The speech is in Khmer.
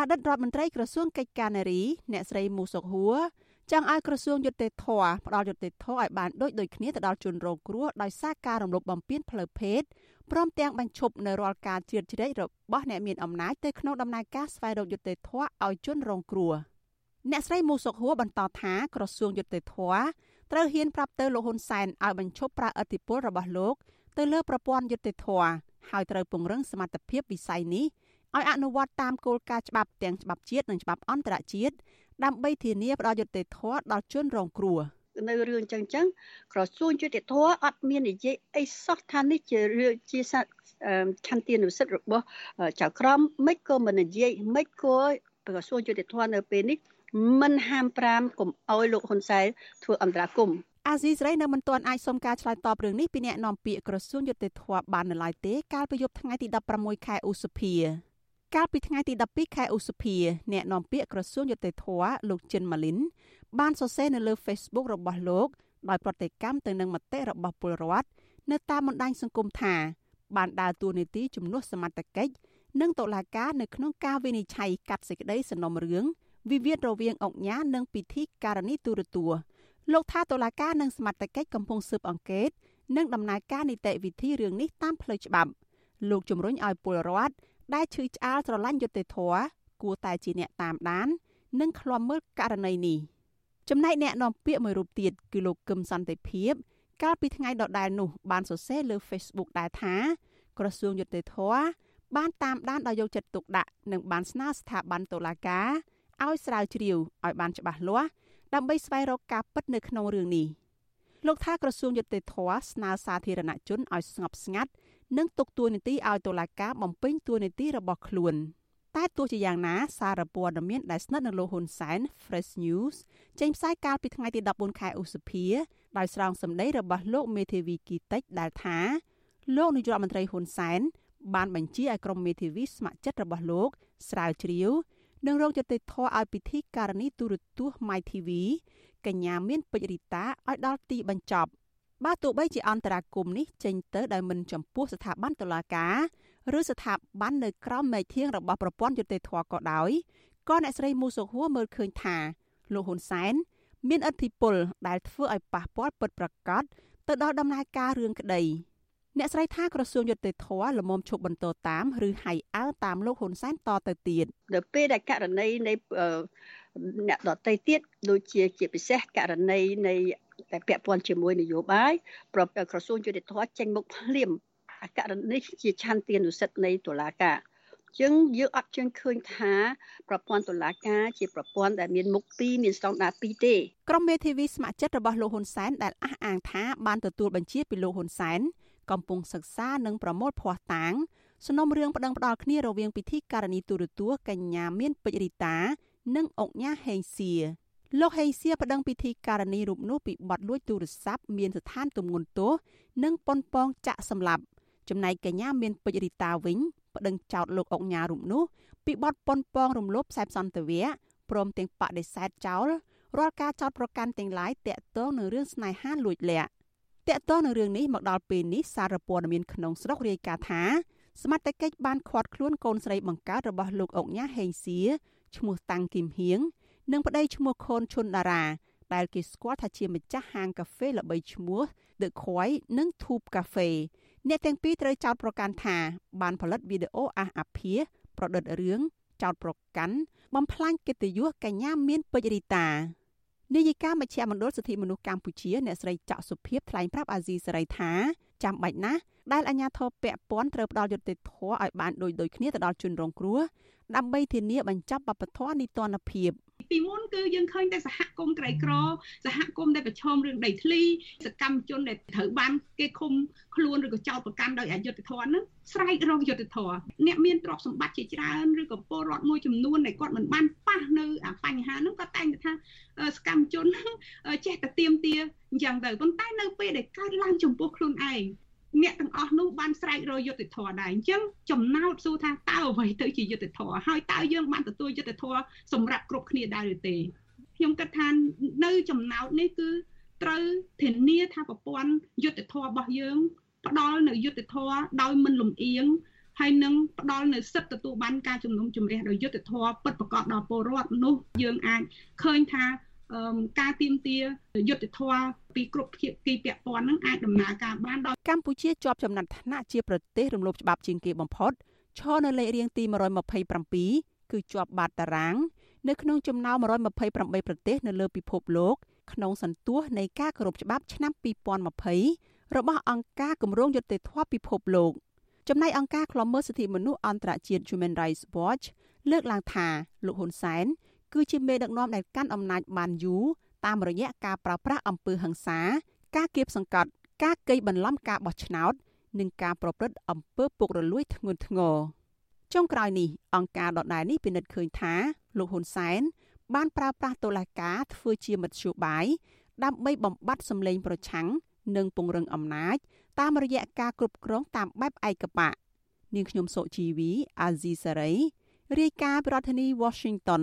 អតីតរដ្ឋមន្ត្រីក្រសួងកិច្ចការនារីអ្នកស្រីមូសុកហួរចង់ឲ្យក្រសួងយុតិធធផ្ដល់យុតិធធឲ្យបានដូចដូចគ្នាទៅដល់ជនរងគ្រោះដោយសារការរំលោភបំពានផ្លូវភេទព្រមទាំងបញ្ឈប់នៅរាល់ការជ្រៀតជ្រែករបស់អ្នកមានអំណាចទៅក្នុងដំណើរការស្វែងរកយុត្តិធម៌ឲ្យជនរងគ្រោះអ្នកស្រីមូសុកហួរបន្តថាក្រសួងយុត្តិធម៌ត្រូវហ៊ានប្រាប់ទៅលោកហ៊ុនសែនឲ្យបញ្ឈប់ប្រើអធិបុលរបស់លោកទៅលើប្រព័ន្ធយុត្តិធម៌ហើយត្រូវពង្រឹងសមត្ថភាពវិស័យនេះ ឲ្យអនុវត្តតាមគោលការណ៍ច្បាប់ទាំងច្បាប់ជាតិនិងច្បាប់អន្តរជាតិដើម្បីធានាផ្ដល់យុត្តិធម៌ដល់ជនរងគ្រោះនៅរឿងចឹងចឹងក្រសួងយុតិធធអត់មាននិយាយអីសោះថានេះជារឿងជាឆន្ទានុសិទ្ធិរបស់ចៅក្រមមិនក៏មិននិយាយមិនក៏ក្រសួងយុតិធធនៅពេលនេះមិនហាមប្រាមកុំអោយលោកហ៊ុនសែនធ្វើអន្តរាគមអាស៊ីសេរីនៅមិនទាន់អាចសុំការឆ្លើយតបរឿងនេះពីអ្នកនាំពាក្យក្រសួងយុតិធធបាននៅឡើយទេកាលពីយប់ថ្ងៃទី16ខែឧសភា កាលពីថ្ងៃទី12ខែឧសភាអ្នកនាំពាក្យក្រសួងយុតិធធលោកចិនម៉ាលីនបានសរសេរនៅលើ Facebook របស់លោកដោយប្រតិកម្មទៅនឹងមតិរបស់ពលរដ្ឋនៅតាមបណ្ដាញសង្គមថាបានដើរតួនាទីជំនួសសមត្ថកិច្ចនិងតុលាការនៅក្នុងការវិនិច្ឆ័យកាត់សេចក្តីសំណុំរឿងវិវាទរវាងអង្គញានិងពិធីការនីទូរទស្សន៍លោកថាតុលាការនិងសមត្ថកិច្ចកំពុងស៊ើបអង្កេតនិងដំណើរការនីតិវិធីរឿងនេះតាមផ្លូវច្បាប់លោកជំរុញឲ្យពលរដ្ឋ ដែលឈឺឆ្អាលស្រឡាញ់យុត្តិធម៌គួរតែជាអ្នកតាមដាន និងឃ្លាំមើលករណីនេះចំណែកអ្នកនាំពាក្យមួយរូបទៀតគឺលោកកឹមសន្តិភាព កាលពីថ្ងៃដដែលនោះ បានសរសេរលើ Facebook ដែរថា ក្រសួងយុត្តិធម៌បានតាមដានដោយយកចិត្តទុកដាក់និងបានស្នើស្ថាប័នតុលាការឲ្យស្រាវជ្រាវឲ្យបានច្បាស់លាស់ដើម្បីស្វែងរកការពិតនៅក្នុងរឿងនេះលោកថាក្រសួងយុតិធធស្នើសាធារណជនឲ្យស្ងប់ស្ងាត់ និងទុកតួនាទីឲ្យតុលាការបំពេញតួនាទីរបស់ខ្លួនតែទោះជាយ៉ាងណាសារព័ត៌មានដែលស្និទ្ធនឹងលោកហ៊ុនសែន Fresh News ចេញផ្សាយកាលពីថ្ងៃទី14ខែឧសភាដោយស្រង់សម្ដីរបស់លោកមេធាវីគីតិចដែលថាលោកនាយករដ្ឋមន្ត្រីហ៊ុនសែនបានបញ្ជាឲ្យក្រុមមេធាវីស្ម័គ្រចិត្តរបស់លោក ស្រាវជ្រាវនិងរងយុត្តិធម៌ឲ្យពិធីការនីទូរទស្សន៍ My TV កញ្ញាមានពេជ្ររីតាឲ្យដល់ទីបញ្ចប់ បើទោះបីជាអន្តរាគមនេះចេញទៅដោយមិនចំពោះស្ថាប័នតុលាការឬស្ថាប័ននៅក្រោមមេធាងរបស់ប្រព័ន្ធយុត្តិធម៌ក៏ដោយក៏អ្នកស្រីមូសុហួរមើលឃើញថាលោកហ៊ុនសែនមានឥទ្ធិពលដែលធ្វើឲ្យប៉ះពាល់ពិតប្រាកដទៅដល់ដំណើរការរឿងក្តីអ្នកស្រីថាក្រសួងយុតិធធម៌លមមឈប់បន្តតាមឬហៃអើតាមលោកហ៊ុនសែនតទៅទៀតដល់ពេលដែលករណីនៃអ្នកដតីទៀតដូចជាជាពិសេសករណីនៃ តែពាក់ព័ន្ធជាមួយនយោបាយប្រក្រសួងយុតិធធម៌ចេញមុខភ្លាមអាករណីជាឆន្ទានុសិទ្ធិនៃតុលាការចឹងយើងអត់ជើងឃើញថាប្រព័ន្ធតុលាការជាប្រព័ន្ធដែលមានមុខពីរមានស្តង់ដារពីរទេក្រុមមេធាវីស្ម័គ្រចិត្តរបស់លោកហ៊ុនសែនដែលអះអាងថាបានទទួលបញ្ជាពីលោកហ៊ុនសែនកំពុងសិក្សានិងប្រមូលភ័ស្តុតាងសំណុំរឿងប្តឹងផ្ដាល់គ្នារវាងពិធីការនីទូរទស្សន៍កញ្ញាមានពេជ្ររីតា និងអង្គញាហេងសៀ លោកហេងសៀប្តឹងពិធីការនីរូបនោះពីបទលួចទូរស័ព្ទមានស្ថានទម្ងន់ទោសនិងប៉ុនប៉ងចាក់សម្លាប់ចំណែកកញ្ញាមានពេជ្ររីតាវិញប្តឹងចោទលោកអុកញ៉ារូបនោះពីបទប៉ុនប៉ងរំលោភខ្សែសន្តិវៈព្រមទាំងបដិសេធចោលរាល់ការចោទប្រកាន់ទាំងឡាយតាក់ទងនឹងរឿងស្នេហាលួចលាក់តាក់ទងនឹងរឿងនេះមកដល់ពេលនេះសារព័ត៌មានក្នុងស្រុករាយការណ៍ថាសមត្ថកិច្ចបានឃាត់ខ្លួនកូនស្រីបង្កើតរបស់លោកអុកញ៉ាហេងសៀឈ្មោះតាំងគឹមហៀង និងប្តីឈ្មោះខូនឈុនតារាដែលគេស្គាល់ថាជាម្ចាស់ហាងកាហ្វេល្បីឈ្មោះ The Koi និង Thoop Cafe អ្នកទាំងពីរត្រូវចោទប្រកាន់ថាបានផលិតវីដេអូអះអាភាសប្រឌិតរឿងចោទប្រកាន់បំផ្លាញកិត្តិយសកញ្ញាមានពេជ្ររីតានាយិកាមជ្ឈមណ្ឌលសិទ្ធិមនុស្សកម្ពុជាអ្នកស្រីចាក់សុភីបថ្លែងប្រាប់អាស៊ីសេរីថាចាំបាច់ណាស់ដែលអាជ្ញាធរពាក់ព័ន្ធត្រូវផ្ដល់យុត្តិធម៌ឲ្យបានដូចដូចគ្នាទៅដល់ជនរងគ្រោះដើម្បីធានាបញ្ចប់បព្វធម៌នីតិរដ្ឋភាព ពីមុនគឺយើងឃើញតែសហគមន៍ក្រីក្រសហគមន៍ដែលប្រឈមរឿងដីធ្លីសកម្មជនដែលត្រូវបានគេឃុំខ្លួនឬក៏ចោទប្រកាន់ដោយអយុត្តិធម៌ហ្នឹងស្រែករកយុត្តិធម៌អ្នកមានទ្រព្យសម្បត្តិជាច្រើនឬក៏ពលរដ្ឋមួយចំនួនដែលគាត់មិនបានប៉ះនៅអាបញ្ហាហ្នឹងគាត់តែងតែថាសកម្មជនចេះតែទៀមទាអញ្ចឹងទៅប៉ុន្តែនៅពេលដែលកើតឡើងចំពោះខ្លួនឯងអ្នកទាំងអស់នោះបានស្រែករយុទ្ធធរដែរអញ្ចឹងចំណោទសួរថាតើអ្វីទៅជាយុទ្ធធរហើយតើយើងបានទទួលយុទ្ធធរសម្រាប់គ្រប់គ្នាដែរឬទេខ្ញុំគិតថានៅចំណោទនេះគឺត្រូវធានាថាប្រព័ន្ធយុទ្ធធររបស់យើង ផ្ដល់នៅយុទ្ធធរដោយមិនលំអៀងហើយនឹងផ្ដល់នៅសិទ្ធិទទួលបានការជំនុំជម្រះដោយយុត្តិធម៌ពិតប្រាកដដល់ពលរដ្ឋនោះយើងអាចឃើញថា ការទៀមទាយុទ្ធធរពីគ្រប់ភាគីពាក់ព័ន្ធនឹងអាចដំណើរការបានដល់កម្ពុជាជាប់ចំណាត់ថ្នាក់ជាប្រទេសរំលោភច្បាប់ជាងគេបំផុតឈរនៅលេខរៀងទី127គឺជាប់បាតតារាង នៅក្នុងចំណោម128ប្រទេសនៅលើពិភពលោកក្នុងសន្ទុះនៃការគោរពច្បាប់ឆ្នាំ2020របស់អង្គការគម្រោងយុត្តិធម៌ពិភពលោកចំណែកអង្គការឃ្លាំមើលសិទ្ធិមនុស្សអន្តរជាតិ Human Rights Watch លើកឡើងថាលោកហ៊ុនសែន គឺជាមេដឹកនាំដែលកាន់អំណាចបានយូរតាមរយៈការប្រើប្រាស់អំពើហិង្សា ការគៀបសង្កត់ ការកេងបន្លំការបោះឆ្នោត និងការប្រព្រឹត្តអំពើពុករលួយធ្ងន់ធ្ងរចុងក្រោយនេះអង្គការដដែលនេះពិនិត្យឃើញថាលោកហ៊ុនសែនបានប្រើប្រាស់តុលាការធ្វើជាមធ្យោបាយដើម្បីបំបត្តិសម្លេងប្រឆាំងនិងពង្រឹងអំណាច តាមរយៈការគ្រប់គ្រងតាមបែបឯកបៈនាងខ្ញុំសុជីវីអាស៊ីសេរីរាយការណ៍ពីរដ្ឋធានី Washington